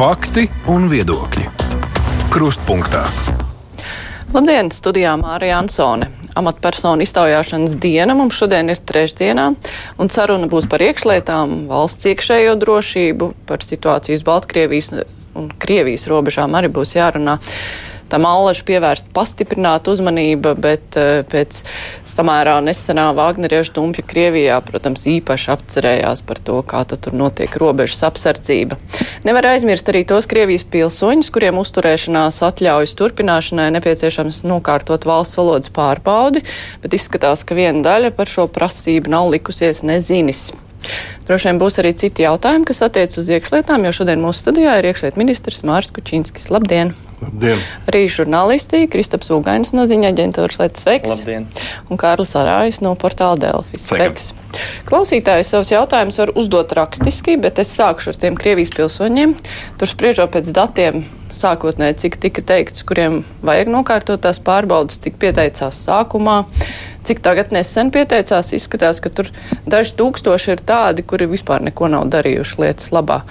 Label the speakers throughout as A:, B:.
A: Fakti un viedokļi. Krustpunktā.
B: Labdien, studijā Mārija Ansone. Amatpersonu iztaujāšanas diena mums šodien ir trešdienā, un saruna būs par iekšlietām, valsts iekšējo drošību, par situāciju uz Baltkrievijas un Krievijas robežām arī būs jārunā tam allažu pievērst pastiprinātu uzmanību, bet uh, pēc samērā nesenā Vāgneriešu dumpja Krievijā, protams, īpaši apcerējās par to, kā tur notiek robežas apsardzība. Nevar aizmirst arī tos Krievijas pilsoņus, kuriem uzturēšanās atļaujas turpināšanai nepieciešams nokārtot valsts valodas pārbaudi, bet izskatās, ka viena daļa par šo prasību nav likusies nezinis. Droši vien būs arī citi jautājumi, kas attiec uz iekšlietām, jo šodien mūsu studijā ir iekšliet ministrs Mārs Kučinskis. Labdien!
C: Labdien.
B: Arī žurnālisti Kristaps Ugainis no ziņa aģentūras Lietas Sveiks.
D: Labdien.
B: Un Kārlis Arājs no portāla Delfis.
D: Sveiks.
B: Klausītāji savus jautājumus var uzdot rakstiski, bet es sākšu ar tiem Krievijas pilsoņiem. Tur spriežot pēc datiem, sākotnēji, cik tika teikts, kuriem vajag nokārtot tās pārbaudas, cik pieteicās sākumā, cik tagad nesen pieteicās. Izskatās, ka tur daži tūkstoši ir tādi, kuri vispār neko nav darījuši lietas labā.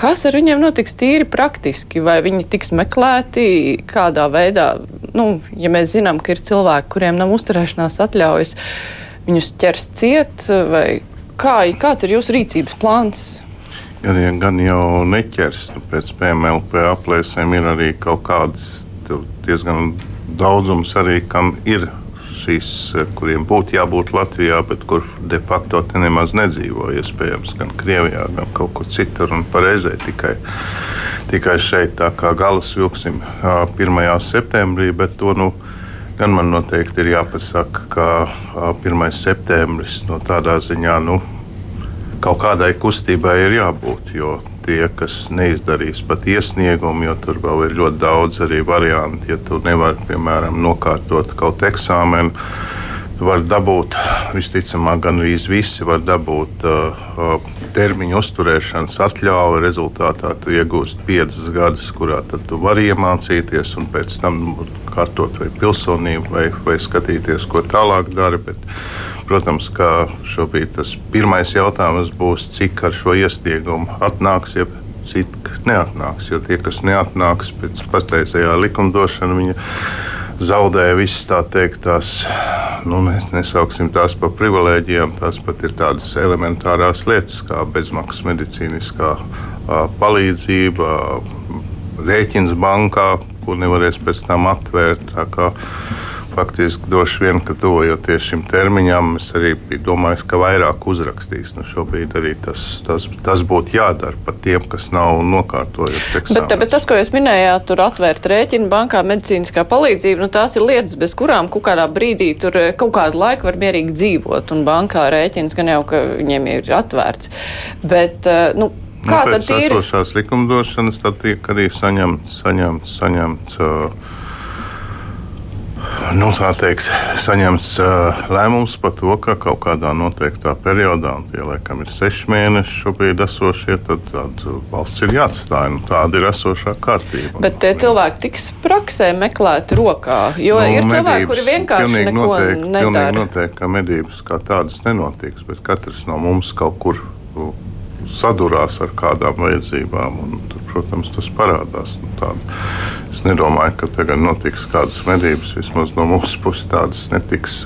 B: Kas ar viņiem notiks tīri praktiski? Vai viņi tiks meklēti kādā veidā? Nu, ja mēs zinām, ka ir cilvēki, kuriem nav uzturēšanās atļaujas, viņus ķers ciet, vai kā, kāds ir jūsu rīcības plāns?
C: Gan, ja, gan jau neķers, nu, pēc PMLP aplēsēm ir arī kaut kāds diezgan daudzums, arī, kam ir eh, kuriem būtu jābūt Latvijā, bet kur de facto te nemaz nedzīvo. Iespējams, gan Krievijā, gan kaut kur citur un pareizai tikai, tikai šeit, tā kā galas vilksim 1. septembrī. Bet to nu, gan man noteikti ir jāpasaka, ka 1. septembris no tādā ziņā nu, kaut kādai kustībai ir jābūt. Jo tie, kas neizdarīs pat iesniegumu, jo tur vēl ir ļoti daudz arī variantu. Ja tu nevari, piemēram, nokārtot kaut eksāmenu, tu vari dabūt, visticamāk, gan visi var dabūt uh, uh, termiņu uzturēšanas atļauju. Rezultātā tu iegūsi piecus gadus, kurā tu vari iemācīties un pēc tam kārtot vai pilsonību, vai, vai skatīties, ko tālāk dara. Bet, protams, ka šobrīd tas pirmais jautājums būs, cik ar šo iesniegumu atnāks, ja cik neatnāks. Jo tie, kas neatnāks pēc patreizējā likumdošana, viņi zaudē visas tā teikt, tās, nu, nesauksim tās par privilēģijām, tās pat ir tādas elementārās lietas, kā bezmaksas medicīniskā palīdzība, rēķins bankā, ko nevarēs pēc tam atvērt faktiski droši vien, ka tuvojoties šim termiņam, es arī biju domājis, ka vairāk uzrakstīs. Nu, šobrīd arī tas, tas, tas būtu jādara pat tiem, kas nav nokārtojuši.
B: Bet, bet tas, ko jūs minējāt, tur atvērt rēķinu bankā, medicīniskā palīdzība, nu, tās ir lietas, bez kurām kaut kādā brīdī tur eh, kaut kādu laiku var mierīgi dzīvot. Un bankā rēķins gan jau, ka viņiem ir atvērts. Bet, eh, nu, Kā
C: nu,
B: tad ir?
C: Esošās likumdošanas tad tiek arī saņemts, saņemts, saņemts uh, nu, teikt, saņemts uh, lēmums par to, ka kaut kādā noteiktā periodā, un tie laikam ir seši mēneši šobrīd esošie, tad, tad valsts ir jāatstāj. Nu, tāda ir esošā kārtība.
B: Bet tie cilvēki tiks praksē meklēti rokā, jo nu, ir medības, cilvēki, kuri vienkārši neko
C: noteikti,
B: nedara.
C: Noteikti, ka medības kā tādas nenotiks, bet katrs no mums kaut kur sadurās ar kādām vajadzībām. Un, tur, protams, tas parādās. Nu, es nedomāju, ka tagad notiks kādas medības. Vismaz no mūsu puses tādas netiks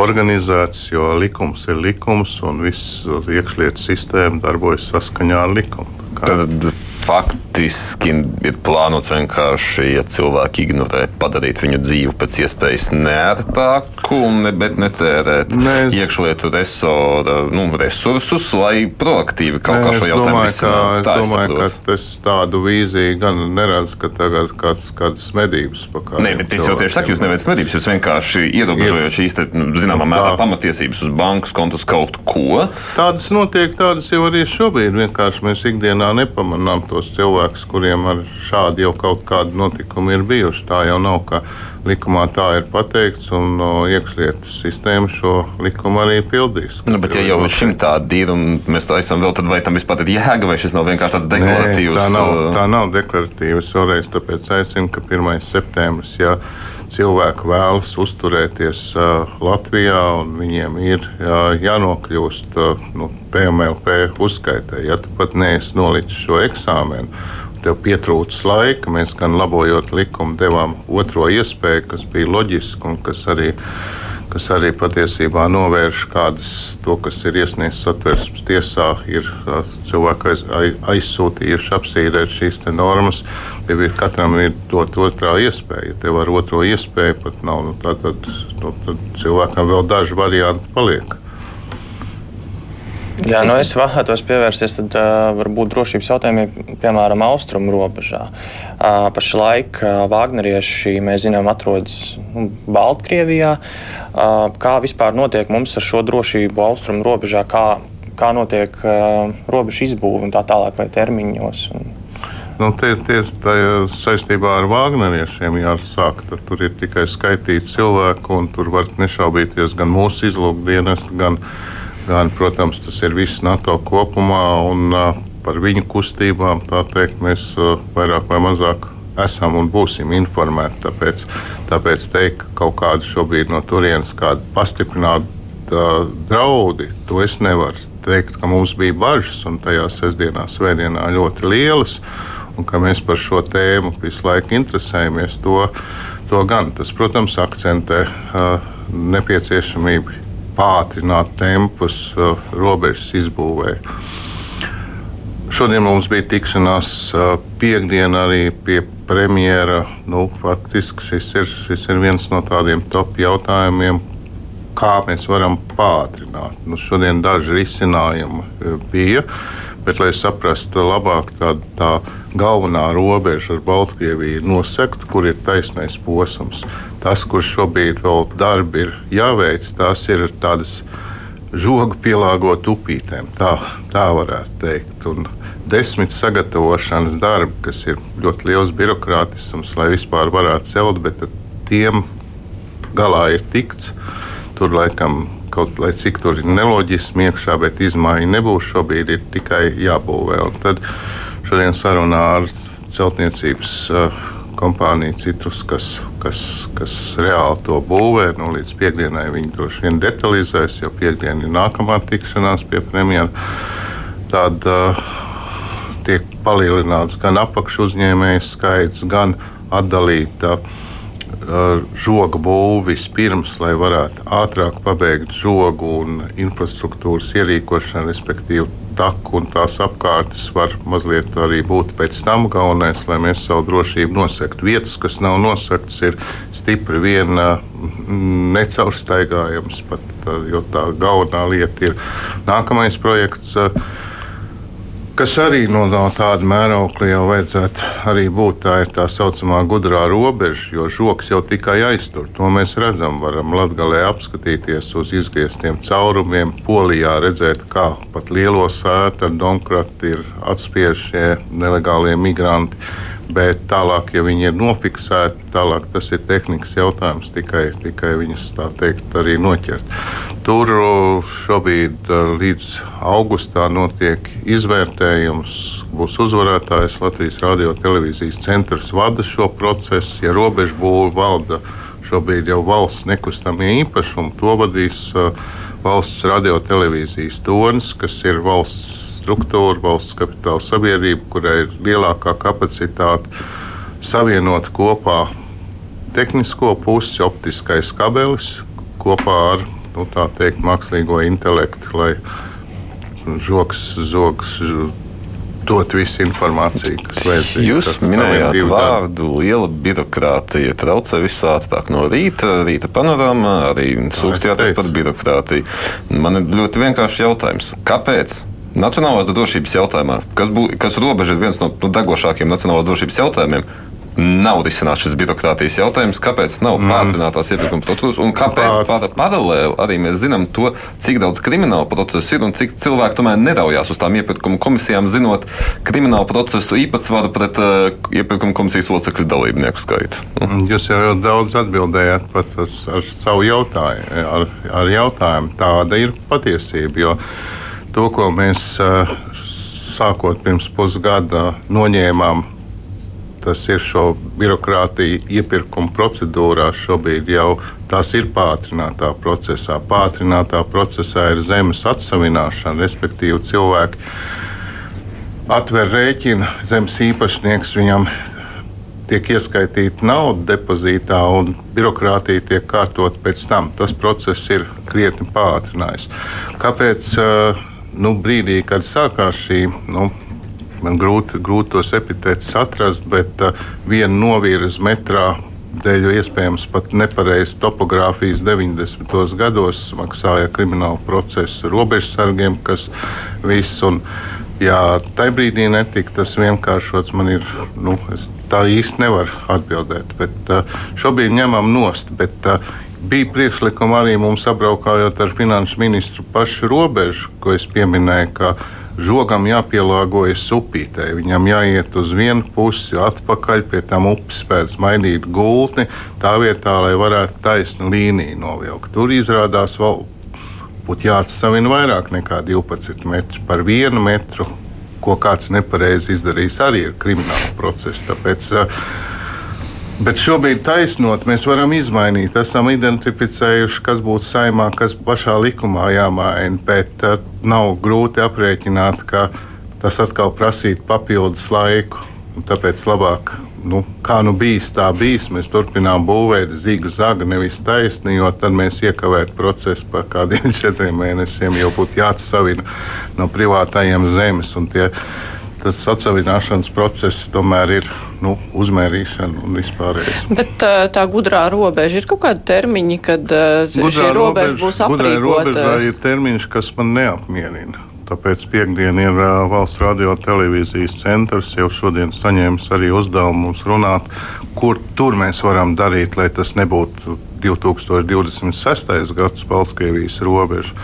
C: organizētas, jo likums ir likums un viss iekšlietu sistēma darbojas saskaņā ar likumu.
D: Tad faktiski ir plānots vienkārši, ja cilvēki ignorē, padarīt viņu dzīvi pēc iespējas neērtāku, ne, bet netērēt Mēs... iekšlietu resora, nu, resursus, lai proaktīvi kaut Nē, kā šo jautājumu risinātu.
C: Es domāju, ka tas tādu vīziju gan neredz, ka tagad kāds, kādas medības pakāpjas.
D: Nē, bet es jau tieši saku, jūs neveicat medības, jūs vienkārši ierobežojat šīs, nu, zināmā mērā, pamatiesības uz bankas kontus kaut ko.
C: Tādas notiek, tādas jau arī šobrīd. Vienkārši mēs ikdienā nepamanām tos cilvēkus, kuriem ar šādu jau kaut kādu notikumu ir bijuši. Tā jau nav, ka likumā tā ir pateikts, un no iekšlietu sistēma šo likumu arī pildīs.
D: Nu, bet, ja jau šim tāda ir, un mēs tā esam vēl, tad vai tam vispār ir jēga, vai šis nav vienkārši tāds deklaratīvs?
C: Nē, tā nav, tā nav deklaratīvs. Vēlreiz tāpēc aicinu, ka 1. septembris. Ja, cilvēki vēlas uzturēties uh, Latvijā, un viņiem ir uh, jānokļūst uh, nu, PMLP uzskaitē. Ja tu pat neesi nolicis šo eksāmenu, tev pietrūcis laika. Mēs gan labojot likumu devām otro iespēju, kas bija loģiski un kas arī kas arī patiesībā novērš kādas to, kas ir iesniegts satversmes tiesā, ir cilvēki aiz, aizsūtījuši apsīdēt šīs normas. Ir katram ir dot otrā iespēja. Ja tev ar otro iespēju pat nav, nu, tad, tad, nu, tad cilvēkam vēl daži varianti paliek.
E: Jā, nu es vēlētos pievērsties tad, uh, varbūt drošības jautājumiem, piemēram, austrumu robežā. Uh, pašlaik uh, Vāgnerieši, mēs zinām, atrodas nu, Baltkrievijā. Uh, kā vispār notiek mums ar šo drošību austrumu robežā, kā, kā notiek uh, robežu izbūve un tā tālāk, vai termiņos? Un...
C: Nu, tie, tie, saistībā ar Vāgneriešiem jāsāk. Tur ir tikai skaitīti cilvēki, un tur var nešaubīties gan mūsu izlūkdienas, gan arī gan, protams, tas ir viss NATO kopumā un uh, par viņu kustībām. Teikt, mēs uh, vairāk vai mazāk esam un būsim informēti. Tāpēc, tāpēc teikt, ka kaut kāda šobrīd no turienes kāda pastiprināta uh, draudi, to es nevaru teikt, ka mums bija bažas un tajā sestdienā, svētdienā ļoti lielas. Un ka mēs par šo tēmu visu laiku interesējamies, to, to gan tas, protams, akcentē uh, nepieciešamību pātrināt tempus uh, robežas izbūvē. Šodien mums bija tikšanās uh, piekdiena arī pie premjera. Nu, faktiski šis ir, šis ir viens no tādiem top jautājumiem, kā mēs varam pātrināt. Nu, šodien daži risinājumi uh, bija, bet, lai saprastu labāk, tā, tā galvenā robeža ar Baltkrieviju ir nosegta, kur ir taisnais posms. Tas, kurš šobrīd vēl darbi ir jāveic, tās ir tādas žogu pielāgot upītēm. Tā, tā varētu teikt. Un desmit sagatavošanas darbi, kas ir ļoti liels birokrātisms, lai vispār varētu celt, bet tiem galā ir tikts. Tur laikam kaut lai cik tur ir neloģiski iekšā, bet izmaiņa nebūs. Šobrīd ir tikai jābūvē. Un tad šodien sarunā ar celtniecības uh, kompānija Citrus, kas, kas, kas reāli to būvē. Nu, līdz piekdienai viņi droši vien detalizēs, jo piekdiena ir nākamā tikšanās pie premjera. Tad uh, tiek palielināts gan apakšu uzņēmēju skaits, gan atdalīta uh, žoga būvi vispirms, lai varētu ātrāk pabeigt žogu un infrastruktūras ierīkošanu, respektīvi taku un tās apkārtnes var mazliet arī būt pēc tam. Galvenais, lai mēs savu drošību nosegtu. Vietas, kas nav nosegtas, ir stipri vien necaurstaigājams, pat, jo tā galvenā lieta ir nākamais projekts kas arī no, no tāda mēraukla jau vajadzētu arī būt. Tā ir tā saucamā gudrā robeža, jo žoks jau tikai aiztur. To mēs redzam. Varam Latvijā apskatīties uz izgrieztiem caurumiem, Polijā redzēt, kā pat lielo sētu ar Donkratu ir atspiežie nelegālie migranti. Bet tālāk, ja viņi ir nofiksēti, tālāk tas ir tehnikas jautājums, tikai, tikai viņus tā teikt arī noķert. Tur šobrīd līdz augustā notiek izvērtējums. Būs uzvarētājs Latvijas radio televīzijas centrs vada šo procesu. Ja robežu būvniecība valda šobrīd jau valsts nekustamie īpašumi, to vadīs valsts radio televīzijas tonis, kas ir valsts struktūra, valsts kapitāla sabiedrība, kurai ir lielākā kapacitāte savienot kopā tehnisko pusi, optiskais kabelis kopā ar nu, teikt, mākslīgo intelektu, lai žoks, zogs dot visu informāciju, kas vajadzīga.
D: Jūs minējāt vārdu liela birokrātija. Traucē visā ātrāk no rīta, rīta panorāmā, arī sūkstījāties par birokrātiju. Man ir ļoti vienkāršs jautājums. Kāpēc Nacionālās drošības jautājumā, kas, bū, kas robeža ir viens no, no degošākiem nacionālās drošības jautājumiem, nav risināts šis birokrātijas jautājums, kāpēc nav mm. pātrinātās iepirkuma procedūras un kāpēc par, paralēli arī mēs zinām to, cik daudz kriminālu procesu ir un cik cilvēki tomēr neraujās uz tām iepirkuma komisijām, zinot kriminālu procesu īpatsvaru pret uh, iepirkuma komisijas locekļu dalībnieku skaitu.
C: Mm. Jūs jau daudz atbildējāt pat ar, ar savu jautājumu. Ar, ar jautājumu. Tāda ir patiesība. Jo, to, ko mēs sākot pirms pusgada noņēmām, tas ir šo birokrātiju iepirkuma procedūrā. Šobrīd jau tās ir pātrinātā procesā. Pātrinātā procesā ir zemes atsavināšana, respektīvi cilvēki atver rēķinu zemes īpašnieks, viņam tiek ieskaitīta nauda depozītā un birokrātija tiek kārtot pēc tam. Tas process ir krietni pātrinājis. Kāpēc nu, brīdī, kad sākās šī nu, man grūti, grūti tos epitētus atrast, bet uh, viena novirza metrā dēļ iespējams pat nepareizas topogrāfijas 90. gados maksāja kriminālu procesu robežsargiem, kas viss. Un, Jā, tajā brīdī netika tas vienkāršots. Man ir nu, tā īsti nevar atbildēt. Bet, uh, šobrīd ņemam nost. Bet, uh, bija priekšlikumi arī mums apbraukājot ar finanšu ministru pašu robežu, ko es pieminēju, ka žogam jāpielāgojas upītei. Viņam jāiet uz vienu pusi, atpakaļ pie tam upes pēc mainīt gultni, tā vietā, lai varētu taisnu līniju novilkt. Tur izrādās vēl būtu jāatsavina vairāk nekā 12 metri par vienu metru, ko kāds nepareizi izdarījis, arī ir krimināla process. Tāpēc, uh, Bet šobrīd taisnot, mēs varam izmainīt. Esam identificējuši, kas būtu saimā, kas pašā likumā jāmaina. Bet uh, nav grūti aprēķināt, ka tas atkal prasītu papildus laiku. Tāpēc labāk nu, kā nu bijis, tā bijis. Mēs turpinām būvēt zīgu zagu, nevis taisni, jo tad mēs iekavētu procesu par kādiem četriem mēnešiem. Jau būtu jāatsavina no privātajiem zemes. Tie, tas atsevināšanas process tomēr ir nu, uzmērīšana un vispārējais.
B: Bet tā gudrā robeža ir kaut kāda termiņa, kad gudrā šī robeža, būs aprīkota?
C: Gudrā robežā ir termiņš, kas man neapmierina. Tāpēc piekdienā ir uh, valsts radio televīzijas centrs jau šodien saņēmis arī uzdevumu mums runāt, kur tur mēs varam darīt, lai tas nebūtu 2026. gads Baltkrievijas robeža,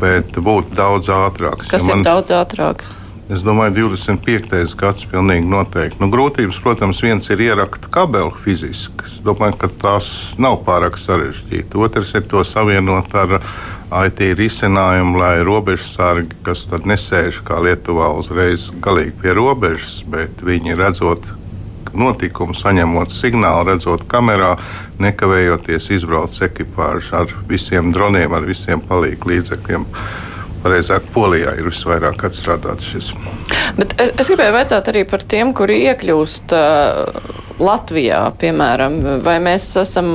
C: bet būtu daudz ātrāks.
B: Kas ja man... ir daudz ātrāks?
C: Es domāju, 25. gads pilnīgi noteikti. Nu, grūtības, protams, viens ir ierakt kabeli fiziski. Es domāju, ka tās nav pārāk sarežģītas. Otrs ir to savienot ar IT risinājumu, lai robežsargi, kas nesēž kā Lietuvā uzreiz galīgi pie robežas, bet viņi redzot notikumu, saņemot signālu, redzot kamerā, nekavējoties izbrauc ekipāžu ar visiem droniem, ar visiem palīgu līdzekļiem. Pareizāk, Polijā ir visvairāk atstrādāts šis.
B: Bet es gribēju jautāt arī par tiem, kuri iekļūst uh, Latvijā, piemēram, vai mēs esam,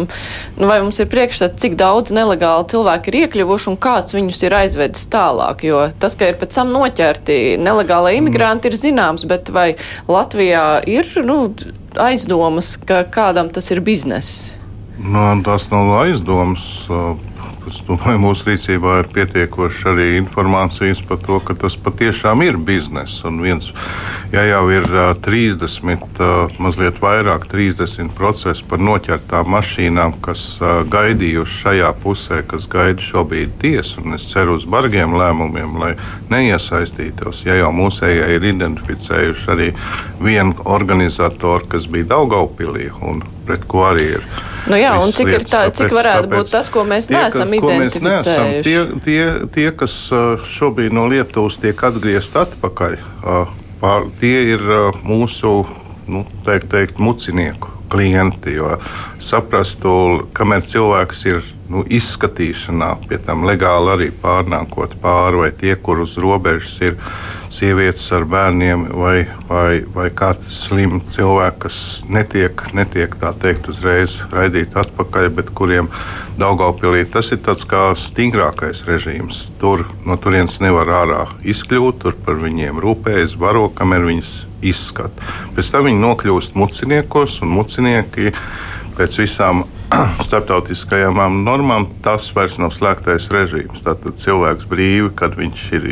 B: nu, vai mums ir priekšstats, cik daudz nelegāli cilvēki ir iekļuvuši un kāds viņus ir aizvedis tālāk, jo tas, ka ir pēc tam noķerti nelegāli imigranti, ir zināms, bet vai Latvijā ir, nu, aizdomas, ka kādam tas ir bizness?
C: Nu, tas nav aizdomas. Es domāju, mūsu rīcībā ir pietiekoši arī informācijas par to, ka tas patiešām ir bizness. Un viens, ja jau ir uh, 30, uh, mazliet vairāk, 30 procesu par noķertām mašīnām, kas uh, gaidījuši šajā pusē, kas gaida šobrīd tiesu, un es ceru uz bargiem lēmumiem, lai neiesaistītos. Ja jau mūsējie ir identificējuši arī vienu organizatoru, kas bija Daugaupilī un pret ko arī ir.
B: Nu jā, un cik, lietas, tā, cik varētu tāpēc, būt tas, ko mēs tie, neesam ko identificējuši? Mēs neesam,
C: tie, tie, tie, kas šobrīd no Lietuvas tiek atgriezt atpakaļ, pār, tie ir mūsu, nu, teikt, teikt mucinieku klienti, jo saprastu, kamēr cilvēks ir nu, izskatīšanā, pie tam legāli arī pārnākot pāri, vai tie, kur uz robežas ir sievietes ar bērniem, vai, vai, vai kāds slims cilvēks, kas netiek, netiek tā teikt, uzreiz raidīti atpakaļ, bet kuriem Daugaupilī tas ir tāds kā stingrākais režīms. Tur no turienes nevar ārā izkļūt, tur par viņiem rūpējas, baro, kamēr viņus izskata. Pēc tam viņi nokļūst muciniekos, un mucinieki pēc visām starptautiskajām normām tas vairs nav slēgtais režīms. Tātad cilvēks brīvi, kad viņš ir,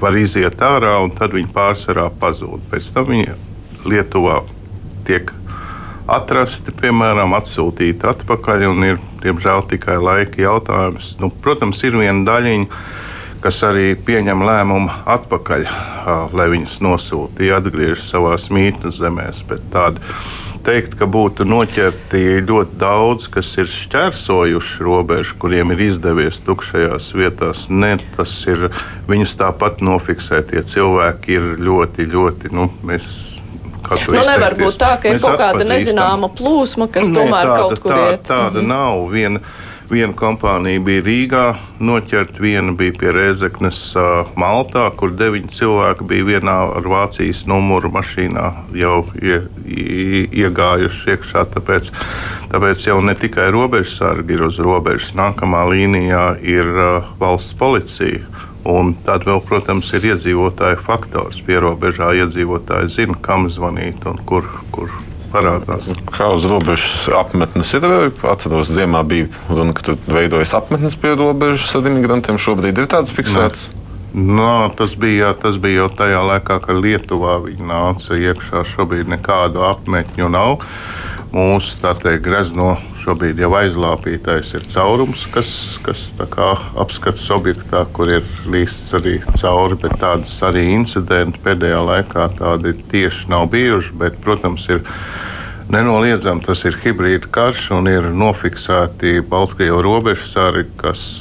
C: var iziet ārā, un tad viņi pārsvarā pazūd. Pēc tam viņi Lietuvā tiek atrasti, piemēram, atsūtīti atpakaļ, un ir, diemžēl, tikai laika jautājums. Nu, protams, ir viena daļiņa, kas arī pieņem lēmumu atpakaļ, lai viņus nosūtītu, atgriežas savā mītnes zemēs. Bet tāda teikt, ka būtu noķerti ļoti daudz, kas ir šķērsojuši robežu, kuriem ir izdevies tukšajās vietās. Ne, tas ir viņus tāpat nofiksēt. Tie cilvēki ir ļoti, ļoti. Nu, mēs,
B: Nu, nevar būt tā, ka ir kaut kāda nezināma plūsma, kas ne, tomēr tāda, kaut kur
C: tā,
B: iet.
C: Tāda mm -hmm. nav. Viena, viena kompānija bija Rīgā, noķerta, viena bija pie Rēzeknes Maltā, kur deviņi cilvēki bija vienā ar Vācijas numuru mašīnā jau ie, ie, iegājuši iekšā. Tāpēc, tāpēc jau ne tikai robežsargi ir uz robežas, nākamā līnijā ir valsts policija. Un tad vēl, protams, ir iedzīvotāju faktors. Pierobežā iedzīvotāji zina, kam zvanīt un kur, kur parādās.
D: Kā uz robežas apmetnes ir? Atceros, ziemā bija runa, ka tur veidojas apmetnes pie robežas ar imigrantiem. Šobrīd ir tāds fiksēts.
C: Nē. No, tas, bija, tas bija jau tajā laikā, kad Lietuvā viņi nāca iekšā. Šobrīd nekādu apmetņu nav. Mūsu grezno šobrīd jau aizlāpītais ir caurums, kas, kas apskats objektā, kur ir līsts arī cauri, tādas arī incidenti pēdējā laikā tādi tieši nav bijuši. Bet, protams, ir nenoliedzami tas ir hibrīda karš un ir nofiksēti Baltkrievijas robežsari, kas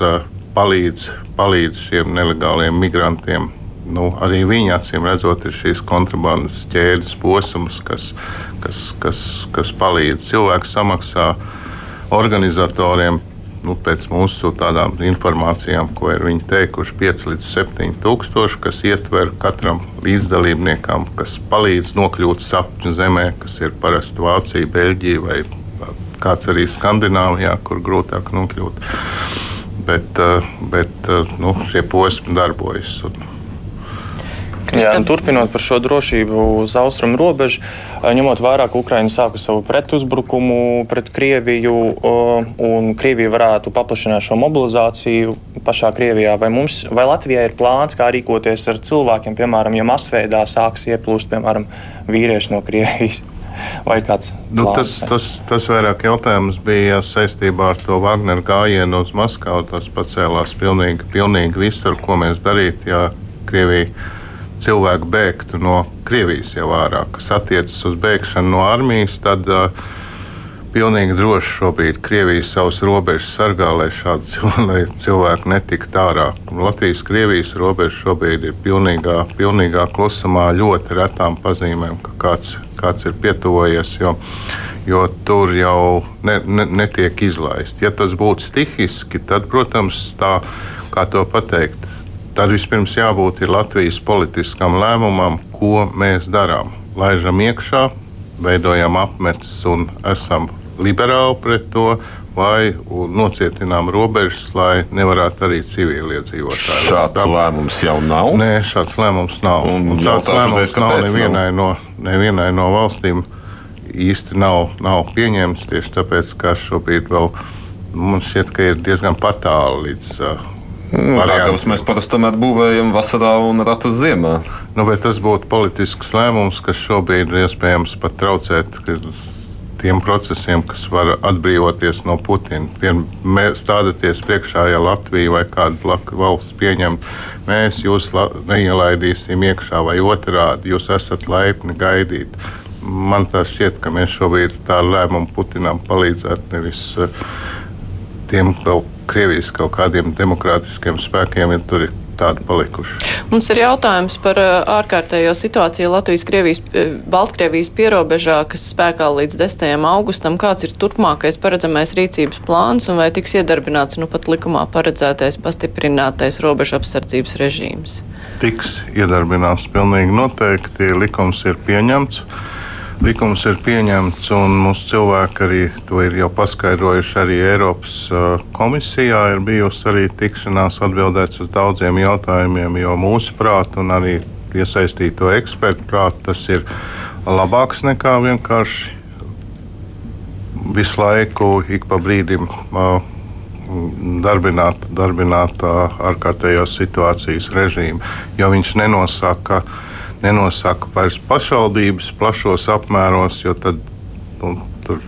C: palīdz, palīdz šiem nelegāliem migrantiem nu, arī viņa acīm redzot, ir šīs kontrabandas ķēdes posms, kas, kas, kas, kas palīdz cilvēku samaksā organizatoriem. Nu, pēc mūsu tādām informācijām, ko ir viņi teikuši, 5 līdz 7 tūkstoši, kas ietver katram līdzdalībniekam, kas palīdz nokļūt sapņu zemē, kas ir parasti Vācija, Beļģija vai kāds arī Skandināvijā, kur grūtāk nokļūt. Bet, eh, bet eh, nu, šie posmi darbojas. Un,
E: Jā, turpinot par šo drošību uz austrumu robežu, ņemot vērā, ka Ukraiņa sāka savu pretuzbrukumu pret Krieviju, un Krievija varētu paplašināt šo mobilizāciju pašā Krievijā, vai, mums, vai Latvijai ir plāns, kā rīkoties ar cilvēkiem, piemēram, ja masveidā sāks ieplūst, piemēram, vīrieši no Krievijas? Vai kāds
C: nu, tas, tas, tas vairāk jautājums bija saistībā ar to Wagner gājienu uz Maskavu. Tas pacēlās pilnīgi, pilnīgi viss, ar ko mēs darītu, ja Krievija cilvēku bēgtu no Krievijas jau ārā, kas attiecas uz bēgšanu no armijas, tad uh, pilnīgi droši šobrīd Krievija savus robežas sargā, lai šādi cilvēki, cilvēki netiktu ārā. Latvijas-Krievijas robeža šobrīd ir pilnīgā, pilnīgā klusumā, ļoti retām pazīmēm, ka kāds, kāds ir pietuvojies. Jo, jo tur jau ne, ne, netiek izlaists. Ja tas būtu stihiski, tad, protams, tā kā to pateikt, tad vispirms jābūt Latvijas politiskam lēmumam, ko mēs darām. Laižam iekšā, veidojam apmetus un esam liberāli pret to, vai nocietinām robežas, lai nevarētu arī civiliedzīvotāji.
D: Šāds tā, lēmums jau nav.
C: Nē, šāds lēmums nav. Un un tāds lēmums nav nevienai, nav no, nevienai no valstīm. Īsti nav, nav pieņemts tieši tāpēc, ka šobrīd vēl man šķiet, ka ir diezgan patāli līdz uh,
D: Mm, Tāpēc mēs parasti būvējam vasarā un ratu ziemā.
C: Nu, tas būtu politisks lēmums, kas šobrīd ir iespējams pat traucēt tiem procesiem, kas var atbrīvoties no Putina. Stādieties priekšā, ja Latvija vai kāda valsts pieņem, mēs jūs neielaidīsim iekšā vai otrādi, jūs esat laipni gaidīt. Man tā šķiet, ka mēs šobrīd tādu lēmumu Putinam palīdzētu nevis uh, tiem vēl Krievijas kaut kādiem demokrātiskiem spēkiem, ja tur ir tādi palikuši.
B: Mums ir jautājums par uh, ārkārtējo situāciju Latvijas-Krievijas, uh, Baltkrievijas pierobežā, kas spēkā līdz 10. augustam. Kāds ir turpmākais paredzamais rīcības plāns un vai tiks iedarbināts nu pat likumā paredzētais pastiprinātais robežu apsardzības režīms?
C: Tiks iedarbināts pilnīgi noteikti. Likums ir pieņemts. Likums ir pieņemts, un mūsu cilvēki arī to ir jau paskaidrojuši. Arī Eiropas komisijā ir bijusi arī tikšanās, atbildēts uz daudziem jautājumiem, jo mūsu prāt un arī iesaistīto ekspertu prāt tas ir labāks nekā vienkārši visu laiku, ik pa brīdim darbināt, darbināt ārkārtējās situācijas režīmu, jo viņš nenosaka nenosaka vairs pašvaldības plašos apmēros, jo tad nu, tur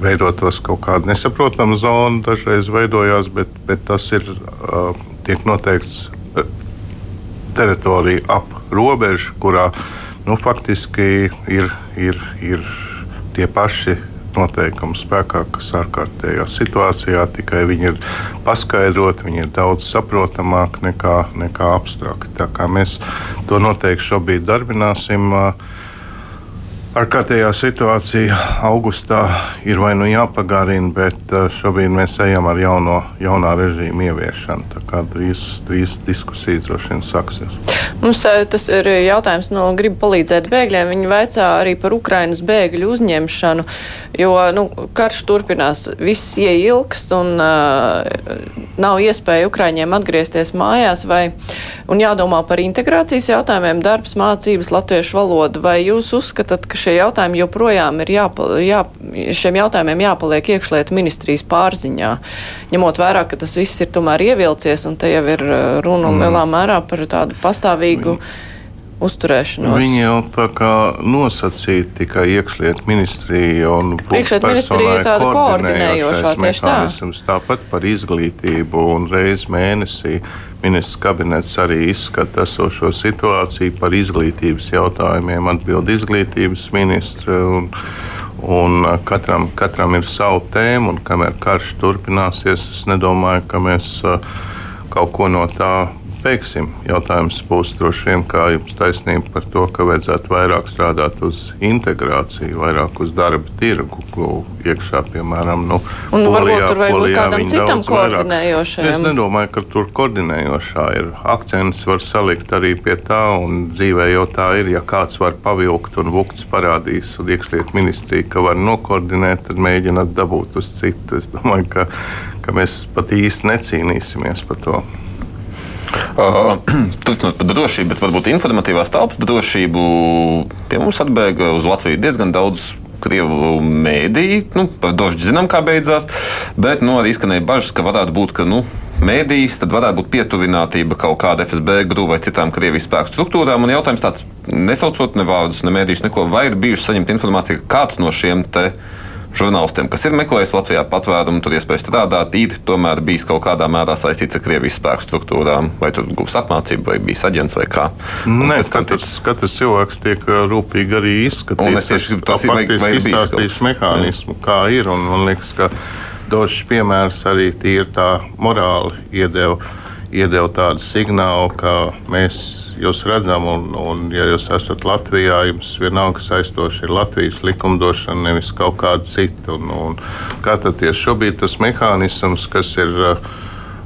C: veidotos kaut kāda nesaprotama zona, dažreiz veidojās, bet, bet tas ir uh, tiek noteikts teritorija ap robežu, kurā nu, faktiski ir, ir, ir tie paši noteikumi spēkā, kas ārkārtējā situācijā tikai viņi ir paskaidroti, viņi ir daudz saprotamāki nekā, nekā abstrakti. Tā kā mēs to noteikti šobrīd darbināsim. Ārkārtējā situācija augustā ir vai nu jāpagarina, bet uh, šobrīd mēs ejam ar jauno, jaunā režīmu ieviešanu. Tā kā drīz, drīz diskusija droši vien sāksies.
B: Mums uh, tas ir jautājums no gribu palīdzēt bēgļiem. Viņi vaicā arī par Ukrainas bēgļu uzņemšanu, jo nu, karš turpinās, viss ieilgst un uh, nav iespēja Ukraiņiem atgriezties mājās vai, un jādomā par integrācijas jautājumiem, darbs, mācības, latviešu valodu. Vai jūs uzskatāt, ka šie jautājumi joprojām ir jāpal, jā, šiem jautājumiem jāpaliek iekšlietu ministrijas pārziņā, ņemot vērā, ka tas viss ir tomēr ievilcies un te jau ir uh, runa mm. lielā mērā par tādu pastāvīgu. Mm uzturēšanos.
C: Viņi jau tā kā nosacīja tikai iekšlietu ministriju un
B: iekšlietu ministrija ir tāda koordinējošā tieši tā.
C: Tāpat par izglītību un reiz mēnesī Ministrs kabinets arī izskata esošo situāciju par izglītības jautājumiem, atbild izglītības ministra. Un, un katram, katram ir sava tēma, un kamēr karš turpināsies, es nedomāju, ka mēs kaut ko no tā veiksim. Jautājums būs droši vien, kā jums taisnība par to, ka vajadzētu vairāk strādāt uz integrāciju, vairāk uz darba tirgu, iekšā, piemēram, nu,
B: un polijā, varbūt tur vajag būt kādam citam koordinējošajam.
C: Es nedomāju, ka tur koordinējošā ir. Akcents var salikt arī pie tā, un dzīvē jau tā ir, ja kāds var pavilkt un vukts parādīs, un iekšliet ministrija, ka var nokoordinēt, tad mēģināt dabūt uz citu. Es domāju, ka, ka mēs pat īsti necīnīsimies par to.
D: Turpinot par drošību, bet varbūt informatīvās telpas drošību. Pie mums atbēga uz Latviju diezgan daudz krievu mēdīju. Nu, par došu zinām, kā beidzās. Bet nu, arī izskanēja bažas, ka varētu būt, ka nu, mēdījis, tad varētu būt pietuvinātība kaut kāda FSB grupu vai citām Krievijas spēku struktūrām. Un jautājums tāds, nesaucot ne vārdus, ne mēdījus, neko, vai ir bijuši saņemta informācija, ka kāds no šiem te žurnālistiem, kas ir meklējis Latvijā patvērumu, tur iespēja strādāt, ir tomēr bijis kaut kādā mērā saistīts ar Krievijas spēku struktūrām, vai tur gūs apmācību, vai bijis aģents vai kā.
C: Nē, katrs, katrs cilvēks tiek rūpīgi arī izskatīts. Un es tieši tas ir izstāstīšu mehānismu, kā ir, un man liekas, ka došs piemērs arī tīri tā morāli iedeva, iedeva tādu signālu, ka mēs jūs redzam, un, un ja jūs esat Latvijā, jums vienalga saistoši ir Latvijas likumdošana, nevis kaut kāda cita. Un, un tieši šobrīd tas mehānisms, kas ir uh,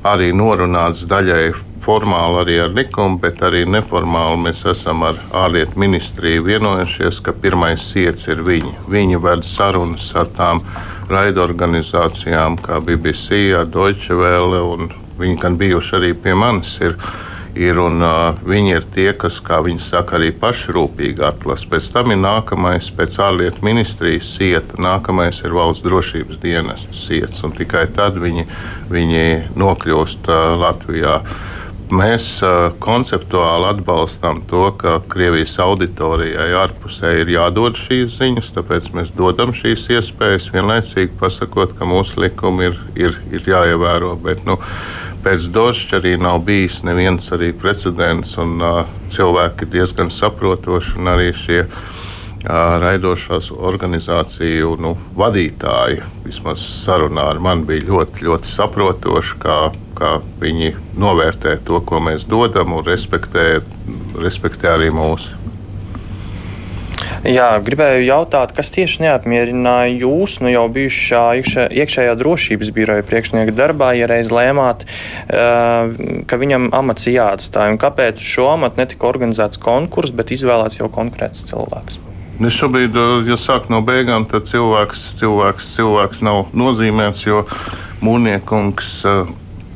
C: arī norunāts daļai formāli arī ar likumu, bet arī neformāli mēs esam ar ārlietu ministriju vienojušies, ka pirmais iets ir viņi. Viņi ved sarunas ar tām raidorganizācijām, kā BBC, Deutsche Welle, un viņi gan bijuši arī pie manis. Ir, ir. Un, uh, viņi ir tie, kas, kā viņi saka, arī pašrūpīgi atlasa. Pēc tam ir nākamais, pēc ārlietu ministrijas sieta, nākamais ir valsts drošības dienestas siets. Tikai tad viņi, viņi nokļūst uh, Latvijā. Mēs uh, konceptuāli atbalstām to, ka Krievijas auditorijai ārpusē ir jādod šīs ziņas, tāpēc mēs dodam šīs iespējas, vienlaicīgi pasakot, ka mūsu likumi ir, ir, ir jāievēro. Bet, nu, pēc došķa arī nav bijis neviens precedents, un uh, cilvēki ir diezgan saprotoši, un arī šie uh, raidošās organizāciju nu, vadītāji, vismaz sarunā ar mani, bija ļoti, ļoti saprotoši, kā, kā viņi novērtē to, ko mēs dodam, un respektē, respektē arī mūsu.
E: Jā, gribēju jautāt, kas tieši neapmierināja jūs, nu jau bijušā iekšē, iekšējā drošības biroja priekšnieka darbā, ja reiz lēmāt, ka viņam amats jāatstāj, un kāpēc šo amatu netika organizēts konkurss, bet izvēlēts jau konkrēts cilvēks?
C: Es šobrīd, ja sāk no beigām, tad cilvēks, cilvēks, cilvēks nav nozīmēts, jo mūrniekungs uh,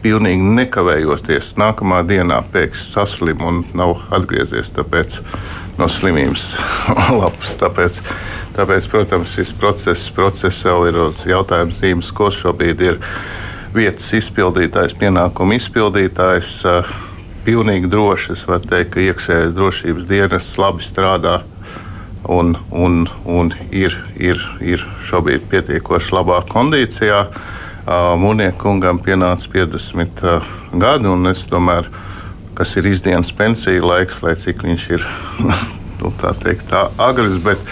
C: pilnīgi nekavējoties nākamā dienā pēkšņi saslim un nav atgriezies. Tāpēc no slimības lapas. Tāpēc, tāpēc, protams, šis process, process vēl ir uz jautājuma zīmes, ko šobrīd ir vietas izpildītājs, pienākumu izpildītājs. Pilnīgi droši es varu teikt, ka iekšējais drošības dienas labi strādā un, un, un ir, ir, ir šobrīd pietiekoši labā kondīcijā. Mūniekungam pienāca 50 gadi, un es tomēr kas ir izdienas pensija laiks, lai cik viņš ir nu, tā teikt, tā agrs. Bet,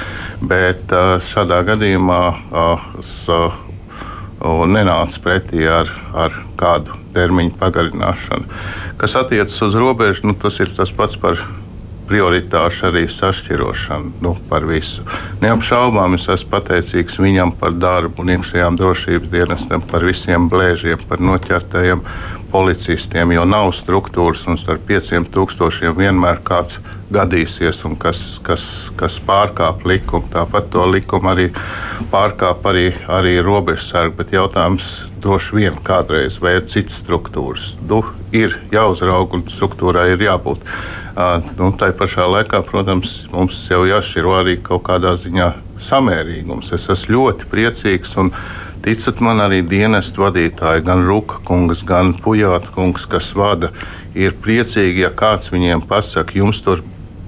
C: bet šādā gadījumā es nenācu pretī ar, ar kādu termiņu pagarināšanu. Kas attiecas uz robežu, nu, tas ir tas pats par prioritāšu arī sašķirošanu nu, par visu. Neapšaubām es esmu pateicīgs viņam par darbu un iekšējām drošības dienestiem, par visiem blēžiem, par noķertajiem policistiem, jo nav struktūras un starp pieciem tūkstošiem vienmēr kāds gadīsies un kas, kas, kas pārkāp likumu. Tāpat to likumu arī pārkāp arī, arī robežsargi, bet jautājums droši vien kādreiz vai ir citas struktūras. Nu, ir jāuzrauga un struktūrai ir jābūt. Uh, nu, tā pašā laikā, protams, mums jau jāšķiro arī kaut kādā ziņā samērīgums. Es esmu ļoti priecīgs un ticat man arī dienestu vadītāji, gan Ruka kungs, gan Pujāta kungs, kas vada, ir priecīgi, ja kāds viņiem pasaka, jums tur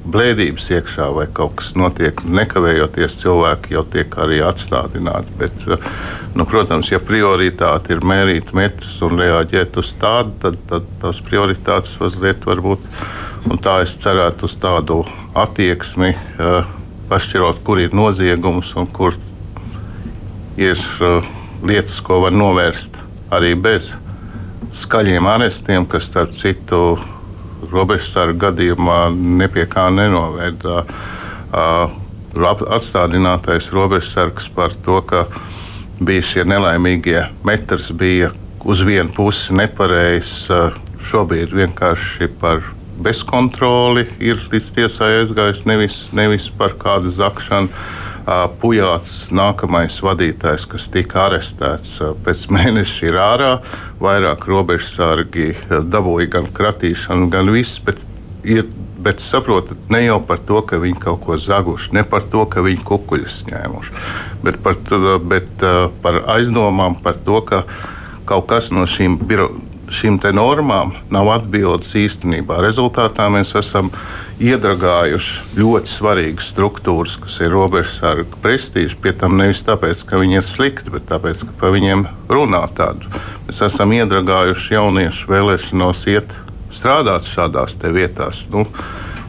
C: blēdības iekšā vai kaut kas notiek, nekavējoties cilvēki jau tiek arī atstādināti. Bet, nu, protams, ja prioritāte ir mērīt metrus un reaģēt uz tādu, tad, tad tās prioritātes mazliet varbūt Un tā es cerētu uz tādu attieksmi, uh, pašķirot, kur ir noziegums un kur ir uh, lietas, ko var novērst arī bez skaļiem arestiem, kas, starp citu, robežsargu gadījumā nepie kā nenovērta. Uh, atstādinātais robežsargs par to, ka bija šie nelaimīgie metrs, bija uz vienu pusi nepareizs. Šobrīd vienkārši par bezkontroli ir līdz tiesai aizgājis, nevis, nevis par kādu zakšanu. Pujāts, nākamais vadītājs, kas tika arestēts pēc mēneša, ir ārā. Vairāk robežsargi dabūja gan kratīšanu, gan viss. Bet, ir, bet saprotat, ne jau par to, ka viņi kaut ko zaguši, ne par to, ka viņi kukuļus ņēmuši, bet par, bet par aizdomām par to, ka kaut kas no šīm birokrātiem šīm normām nav atbildes īstenībā. Rezultātā mēs esam iedragājuši ļoti svarīgas struktūras, kas ir robežsarga prestīža. Pie tam nevis tāpēc, ka viņi ir slikti, bet tāpēc, ka par viņiem runā tādu. Mēs esam iedragājuši jauniešu vēlēšanos iet strādāt šādās vietās. Nu,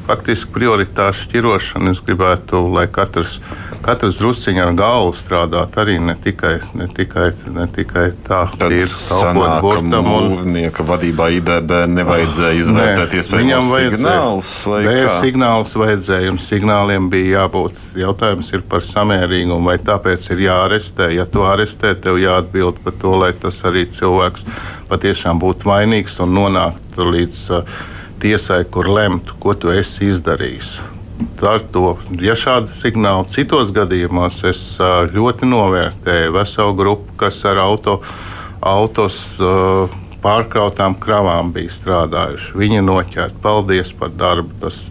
C: faktiski prioritāšu šķirošana es gribētu, lai katrs katrs drusciņā ar galvu strādāt arī ne tikai, ne tikai, ne tikai tā,
D: ka ir kalpot burtam. Un... Mūrnieka vadībā IDB nevajadzēja izvērtēt ne, iespējamos signālus.
C: Nē, signālus vajadzēja, un signāliem bija jābūt. Jautājums ir par samērīgumu, vai tāpēc ir jāarestē. Ja tu arestē, tev jāatbild par to, lai tas arī cilvēks patiešām būtu vainīgs un nonāktu līdz uh, tiesai, kur lemtu, ko tu esi izdarījis ar to. Ja šādi signāli citos gadījumos, es ļoti novērtēju veselu grupu, kas ar auto, autos pārkrautām kravām bija strādājuši. Viņi noķerti. Paldies par darbu. Tas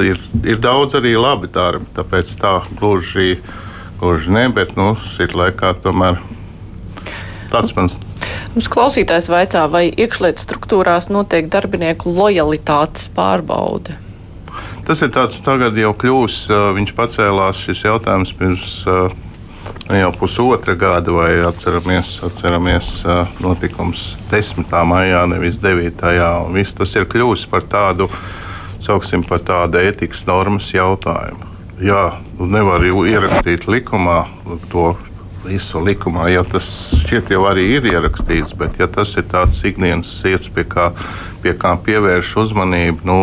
C: ir, ir daudz arī labi darbi, tāpēc tā gluži, gluži ne, bet nu, ir laikā tomēr tāds mans.
B: Mums klausītājs vaicā, vai iekšlietu struktūrās notiek darbinieku lojalitātes pārbaude?
C: Tas ir tāds tagad jau kļūs, viņš pacēlās šis jautājums pirms jau pusotra gada, vai atceramies, atceramies notikums 10. maijā, nevis 9. Un viss tas ir kļūst par tādu, sauksim par tādu ētikas normas jautājumu. Jā, nu nevar ierakstīt likumā to visu likumā, jo tas šķiet jau arī ir ierakstīts, bet ja tas ir tāds ikdienas lietas, pie kā, pie kā pievērš uzmanību, nu,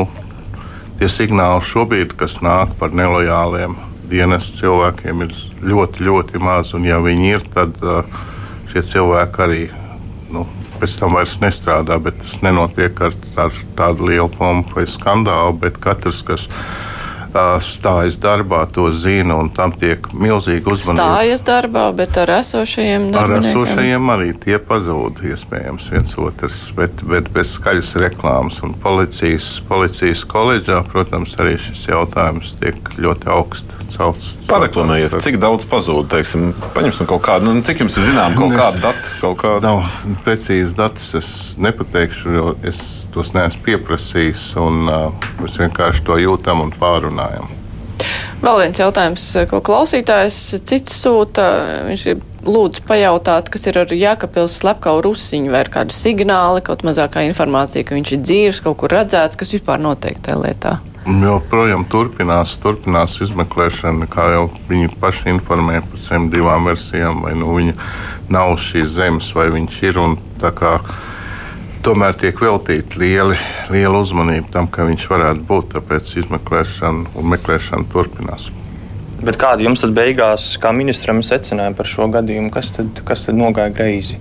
C: tie signāli šobrīd, kas nāk par nelojāliem dienas cilvēkiem, ir ļoti, ļoti maz. Un, ja viņi ir, tad uh, šie cilvēki arī nu, pēc tam vairs nestrādā. Bet tas nenotiek ar, ar tādu lielu pompu vai skandālu. Bet katrs, kas stājas darbā, to zina, un tam tiek milzīga uzmanība.
B: Stājas darbā, bet ar esošajiem
C: darbiem. Ar esošajiem arī tie pazūd, iespējams, viens otrs, bet, bet bez skaļas reklāmas. Un policijas, policijas koledžā, protams, arī šis jautājums tiek ļoti augsts celts.
D: Pareklamējiet, cik daudz pazūd, teiksim, paņemsim kaut kādu, nu, cik jums ir zinām kaut kādu datu? Kaut kādu?
C: Nav precīzi datus, es nepateikšu, jo es tos neesmu pieprasījis. Un, uh, mēs vienkārši to jūtam un pārunājam.
B: Vēl viens jautājums, ko klausītājs cits sūta. Viņš ir lūdzu pajautāt, kas ir ar Jākapils slepkavu rusiņu, vai ir kādi signāli, kaut mazākā informācija, ka viņš ir dzīves, kaut kur redzēts, kas vispār notiek tajā lietā.
C: Joprojām turpinās, turpinās izmeklēšana, kā jau viņi paši informē par šīm divām versijām, vai nu viņa nav šīs zemes, vai viņš ir. Un, tomēr tiek veltīta lieli, liela uzmanība tam, ka viņš varētu būt. Tāpēc izmeklēšana un meklēšana turpinās.
E: Bet kāda jums tad beigās, kā ministram, secināja par šo gadījumu? Kas tad, kas tad nogāja greizi?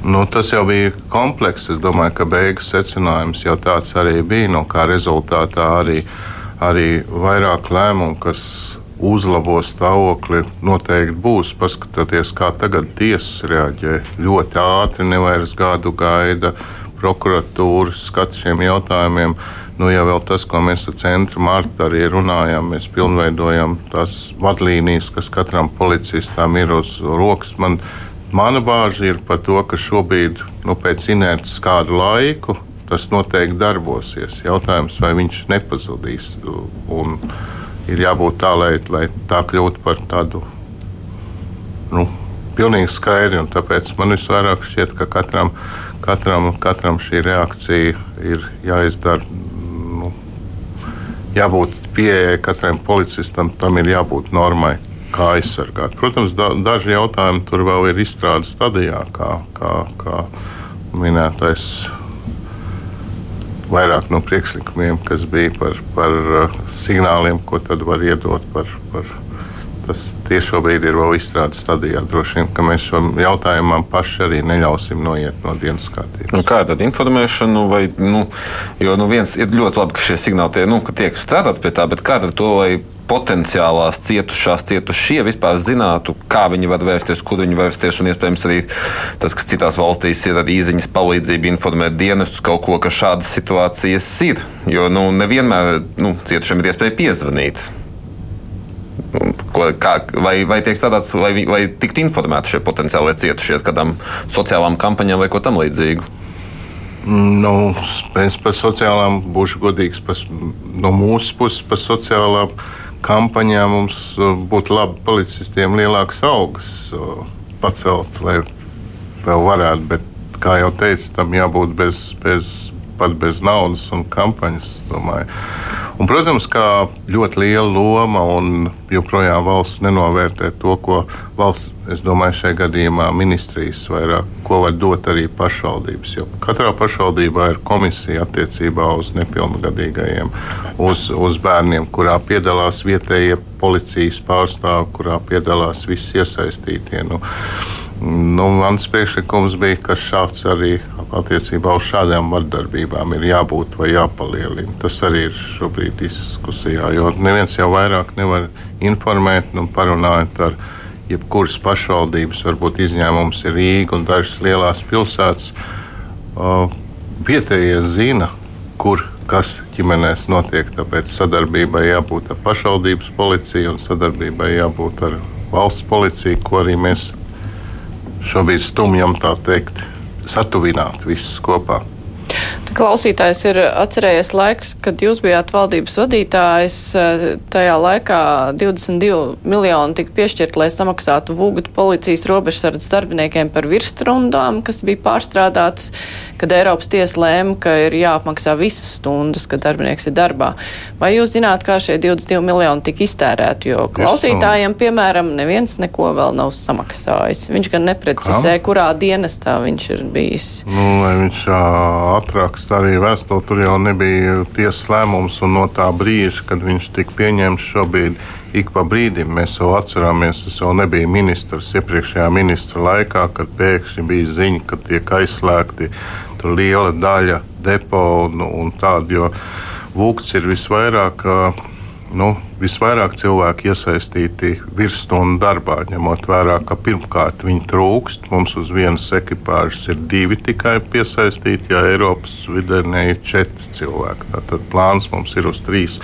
C: Nu, tas jau bija komplekss. Es domāju, ka beigas secinājums jau tāds arī bija. No kā rezultātā arī, arī vairāk lēmumu, kas uzlabo stāvokli, noteikti būs. Paskatoties, kā tagad tiesas reaģē ļoti ātri, nevairs gadu gaida prokuratūras skatu šiem jautājumiem. Nu, ja vēl tas, ko mēs ar centru Mārtu arī runājam, mēs pilnveidojam tās vadlīnijas, kas katram policistam ir uz rokas. Man, mana bāža ir par to, ka šobrīd, nu, pēc inerces kādu laiku, tas noteikti darbosies. Jautājums, vai viņš nepazudīs. Un, ir jābūt tā, lai, lai tā kļūtu par tādu nu, pilnīgi skaidru. Tāpēc man visvairāk šķiet, ka katram, katram, katram šī reakcija ir jāizdara. Nu, jābūt pieejai katram policistam, tam ir jābūt normai, kā aizsargāt. Protams, da, daži jautājumi tur vēl ir izstrādes stadijā, kā, kā, kā minētais vairāk no priekšlikumiem, kas bija par, par uh, signāliem, ko tad var iedot par. par Tas tieši šobrīd ir vēl izstrādes stadijā. Droši vien, ka mēs šo jautājumu paši arī neļausim noiet no dienas kārtības.
D: Nu, kā tad informēšanu, vai, nu, jo nu viens ir ļoti labi, ka šie signāli tie, nu, ka tiek strādāts pie tā, bet kā ar to, potenciālās cietušās, cietušie vispār zinātu, kā viņi var vērsties, kur viņi vērsties. Un iespējams arī tas, kas citās valstīs ir ar īsiņas palīdzību, informēt dienestus kaut ko, ka šādas situācijas ir. Jo nu, nevienmēr nu, cietušiem ir iespēja piezvanīt. Ko, kā, vai, vai tiek strādāts, lai, lai tiktu informēti šie potenciālie cietušie kādām sociālām kampaņām vai ko tam līdzīgu?
C: Nu, mēs par sociālām, būšu godīgs, pas, no mūsu puses par sociālām kampaņā mums uh, būtu labi policistiem lielākas augas uh, pacelt, lai vēl varētu. Bet, kā jau teicu, tam jābūt bez, bez, pat bez naudas un kampaņas. Un, protams, kā ļoti liela loma un joprojām valsts nenovērtē to, ko valsts, es domāju, šajā gadījumā ministrijas vairāk, ko var dot arī pašvaldības. Jo katrā pašvaldībā ir komisija attiecībā uz nepilngadīgajiem, uz, uz bērniem, kurā piedalās vietējie policijas pārstāvji, kurā piedalās visi iesaistītie. Nu, Nu, mans priekšlikums bija, ka šāds arī attiecībā uz šādām vardarbībām ir jābūt vai jāpalielina. Tas arī ir šobrīd diskusijā, jo neviens jau vairāk nevar informēt un parunāt ar jebkuras pašvaldības, varbūt izņēmums ir Rīga un dažas lielās pilsētas. Vietējie zina, kur kas ģimenēs notiek. Tāpēc sadarbībai jābūt ar pašvaldības policiju un sadarbībai jābūt ar valsts policiju, ko arī mēs šobrīd stumjam tā teikt, satuvināt visus kopā.
B: Klausītājs ir atcerējies laikus, kad jūs bijāt valdības vadītājs. Tajā laikā 22 miljoni tika piešķirt, lai samaksātu Vūgatu policijas robežsardzes darbiniekiem par virsstrundām, kas bija pārstrādātas, kad Eiropas tiesa lēma, ka ir jāapmaksā visas stundas, kad darbinieks ir darbā. Vai jūs zināt, kā šie 22 miljoni tika iztērēti? Jo klausītājiem, piemēram, neviens neko vēl nav samaksājis. Viņš gan neprecizē, kurā dienestā viņš ir bijis.
C: Nu, viņš ātrāk raksta arī vēstuli, tur jau nebija tiesas lēmums, un no tā brīža, kad viņš tika pieņemts, šobrīd ik pa brīdim mēs jau atceramies, tas jau nebija ministrs iepriekšējā ministra laikā, kad pēkšņi bija ziņa, ka tiek aizslēgti liela daļa depo un, un tādu, jo Vūks ir visvairāk. Uh, nu, visvairāk cilvēku iesaistīti virsstundu darbā, ņemot vērā, ka pirmkārt viņi trūkst. Mums uz vienas ekipāžas ir divi tikai piesaistīti, ja Eiropas vidē ir četri cilvēki. Tad plāns mums ir uz trīs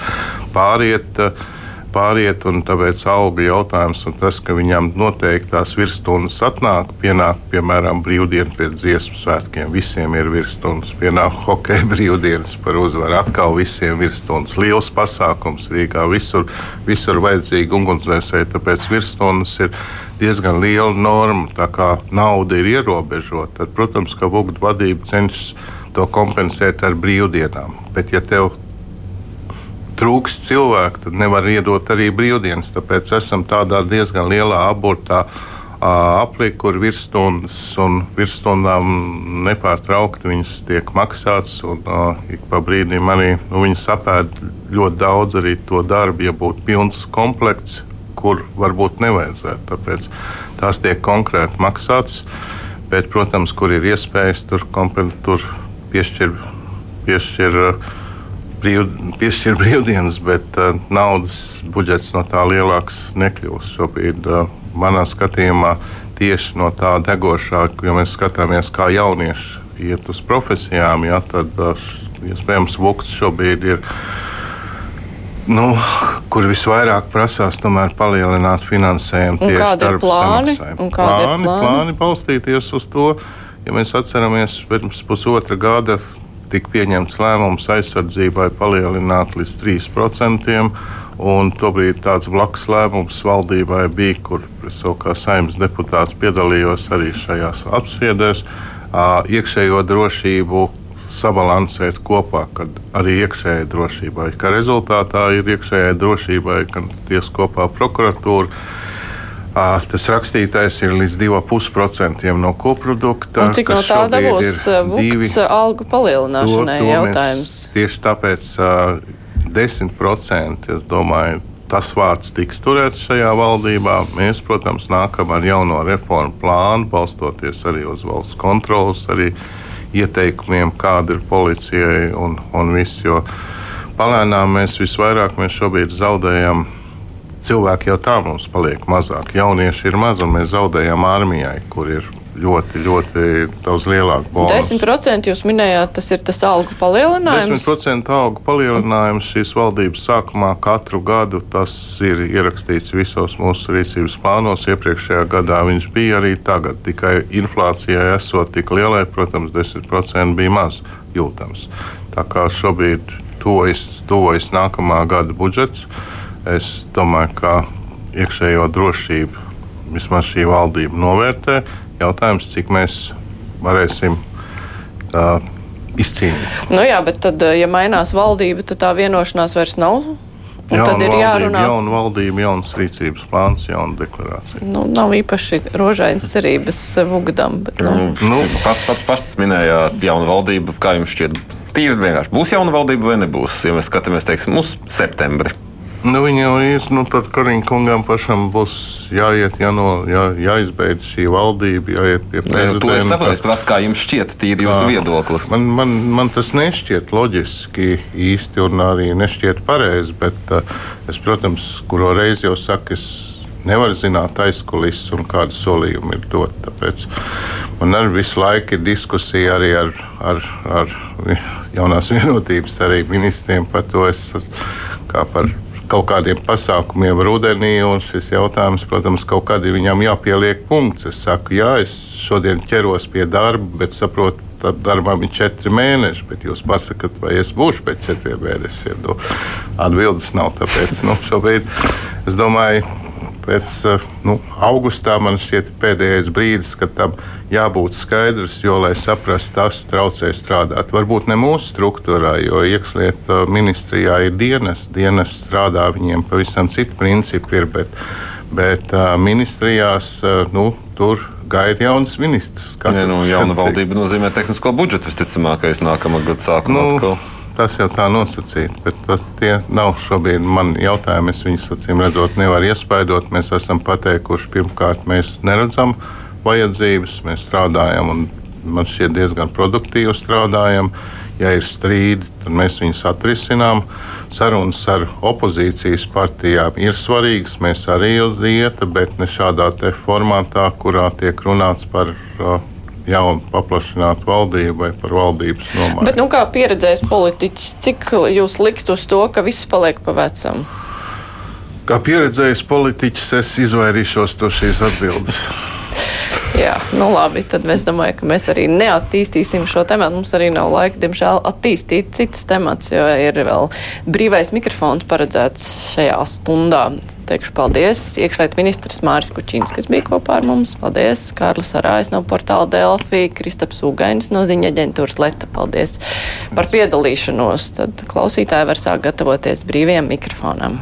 C: pāriet. Uh, pāriet, un tāpēc auga jautājums, un tas, ka viņam noteikti tās virsstundas atnāk, pienāk, piemēram, brīvdiena pēc dziesmu svētkiem, visiem ir virsstundas, pienāk hokeja brīvdienas par uzvaru, atkal visiem virsstundas, liels pasākums Rīgā, visur, visur vajadzīgi ugunsdzēsēji, tāpēc virsstundas ir diezgan liela norma, tā kā nauda ir ierobežota, tad, protams, ka Vugda vadība cenšas to kompensēt ar brīvdienām, bet ja tev trūks cilvēku, tad nevar iedot arī brīvdienas. Tāpēc esam tādā diezgan lielā abortā aplī, kur virsstundas un virsstundām nepārtraukti viņas tiek maksātas. Un, uh, ik pa brīdim arī nu, viņi sapēd ļoti daudz arī to darbu, ja būtu pilns komplekts, kur varbūt nevajadzētu. Tāpēc tās tiek konkrēti maksātas. Bet, protams, kur ir iespējas, tur, tur piešķir, piešķir, brīv, piešķir brīvdienas, bet uh, naudas budžets no tā lielāks nekļūst. Šobrīd uh, manā skatījumā tieši no tā degošā, jo mēs skatāmies, kā jaunieši iet uz profesijām, ja, tad iespējams Vukts šobrīd ir. Nu, kur visvairāk prasās palielināt finansējumu tieši darba plāni, plāni, plāni? plāni balstīties uz to, ja mēs atceramies, pirms pusotra gada tika pieņemts lēmums aizsardzībai palielināt līdz 3%. Un tobrīd tāds blakus lēmums valdībai bija, kur es kā saimnes deputāts piedalījos arī šajās apspriedēs, iekšējo drošību sabalansēt kopā, kad arī iekšējai drošībai, ka rezultātā ir iekšējai drošībai, gan tiesa kopā prokuratūra. Tas rakstītais ir līdz 2,5% no koprodukta.
B: Un cik no tā dabūs vukts algu palielināšanai to, to jautājums?
C: Tieši tāpēc 10%. Es domāju, tas vārds tiks turēts šajā valdībā. Mēs, protams, nākam ar jauno reformu plānu, balstoties arī uz valsts kontrolas arī ieteikumiem, kāda ir policijai un, un viss. Jo palēnām mēs visvairāk mēs šobrīd zaudējam. Cilvēki jau tā mums paliek mazāk. Jaunieši ir maz, un mēs zaudējam armijai, kur ir ļoti, ļoti daudz lielāku bonusu.
B: 10% jūs minējāt, tas ir tas algu palielinājums?
C: 10% algu palielinājums šīs valdības sākumā katru gadu. Tas ir ierakstīts visos mūsu rīcības plānos. Iepriekšējā gadā viņš bija arī tagad. Tikai inflācijai esot tik lielai, protams, 10% bija maz jūtams. Tā kā šobrīd tuvojas, tuvojas nākamā gada budžets, es domāju, ka iekšējo drošību vismaz šī valdība novērtē. Jautājums, cik mēs varēsim uh, izcīnīt.
B: Nu jā, bet tad, ja mainās valdība, tad tā vienošanās vairs nav. Un
C: jauna
B: tad ir
C: valdība,
B: jārunā.
C: Jauna valdība, jauns rīcības plāns, jauna deklarācija.
B: Nu, nav īpaši rožainas cerības Vugdam. Bet, nu.
D: Nu, pats pats pats minējāt, jauna valdība, kā jums šķiet, tīri vienkārši būs jauna valdība vai nebūs? Ja mēs skatāmies, teiksim, uz septembri.
C: Nu, viņa jau īstenībā nu, pret Kariņu kungam pašam būs jāiet, jāno, jā, jāizbeidz šī valdība, jāiet pie prezidenta.
D: To es saprotu, prasu, kā jums šķiet, tīri jūsu viedoklis.
C: Man, man, man tas nešķiet loģiski īsti un arī nešķiet pareizi, bet uh, es, protams, kuro reizi jau saku, es nevaru zināt aizkulisēs un kādu solījumu ir dot. Tāpēc man arī visu laiku ir diskusija arī ar, ar, ar jaunās vienotības arī ministriem par to, es, kā par kaut kādiem pasākumiem rudenī, un šis jautājums, protams, kaut kad ir viņam jāpieliek punkts. Es saku, jā, es šodien ķeros pie darba, bet saprotu, tad darbam ir četri mēneši, bet jūs pasakāt, vai es būšu pēc četriem mēnešiem. Nu, atbildes nav, tāpēc nu, šobrīd es domāju, pēc eh, nu, augustā man šķiet pēdējais brīdis, kad tam jābūt skaidrs, jo, lai saprastu, tas traucē strādāt. Varbūt ne mūsu struktūrā, jo iekšlietu ministrijā ir dienas, dienas strādā, viņiem pavisam citi principi ir, bet, bet uh, ministrijās nu, tur gaida jauns ministrs.
D: Ja, nu, jauna valdība nozīmē tehnisko budžetu visticamākais nākamā gada sākumā. Nu, atkal.
C: Tas jau tā nosacīt, bet tas, tie nav šobrīd mani jautājumi. Es viņus acīm redzot, nevaru iespaidot. Mēs esam pateikuši, pirmkārt, mēs neredzam vajadzības, mēs strādājam un man šķiet diezgan produktīvi strādājam. Ja ir strīdi, tad mēs viņus atrisinām. Sarunas ar opozīcijas partijām ir svarīgas. Mēs arī uz diētu, bet ne šādā formātā, kurā tiek runāts par uh, jaunu paplašinātu valdību vai par valdības nomaiņu.
B: Bet, nu, kā pieredzējis politiķis, cik jūs likt uz to, ka viss paliek pa vecam?
C: Kā pieredzējis politiķis, es izvairīšos no šīs atbildes.
B: Jā, nu labi, tad mēs domājam, ka mēs arī neattīstīsim šo tematu. Mums arī nav laika, diemžēl, attīstīt citas temats, jo ir vēl brīvais mikrofons paredzēts šajā stundā. Teikšu paldies iekšlietu ministrs Māris Kučīns, kas bija kopā ar mums. Paldies Kārlis Arājs no portāla Delfī, Kristaps Ugainis no ziņa aģentūras Leta. Paldies par piedalīšanos. Tad klausītāji var sākt gatavoties brīviem mikrofonam.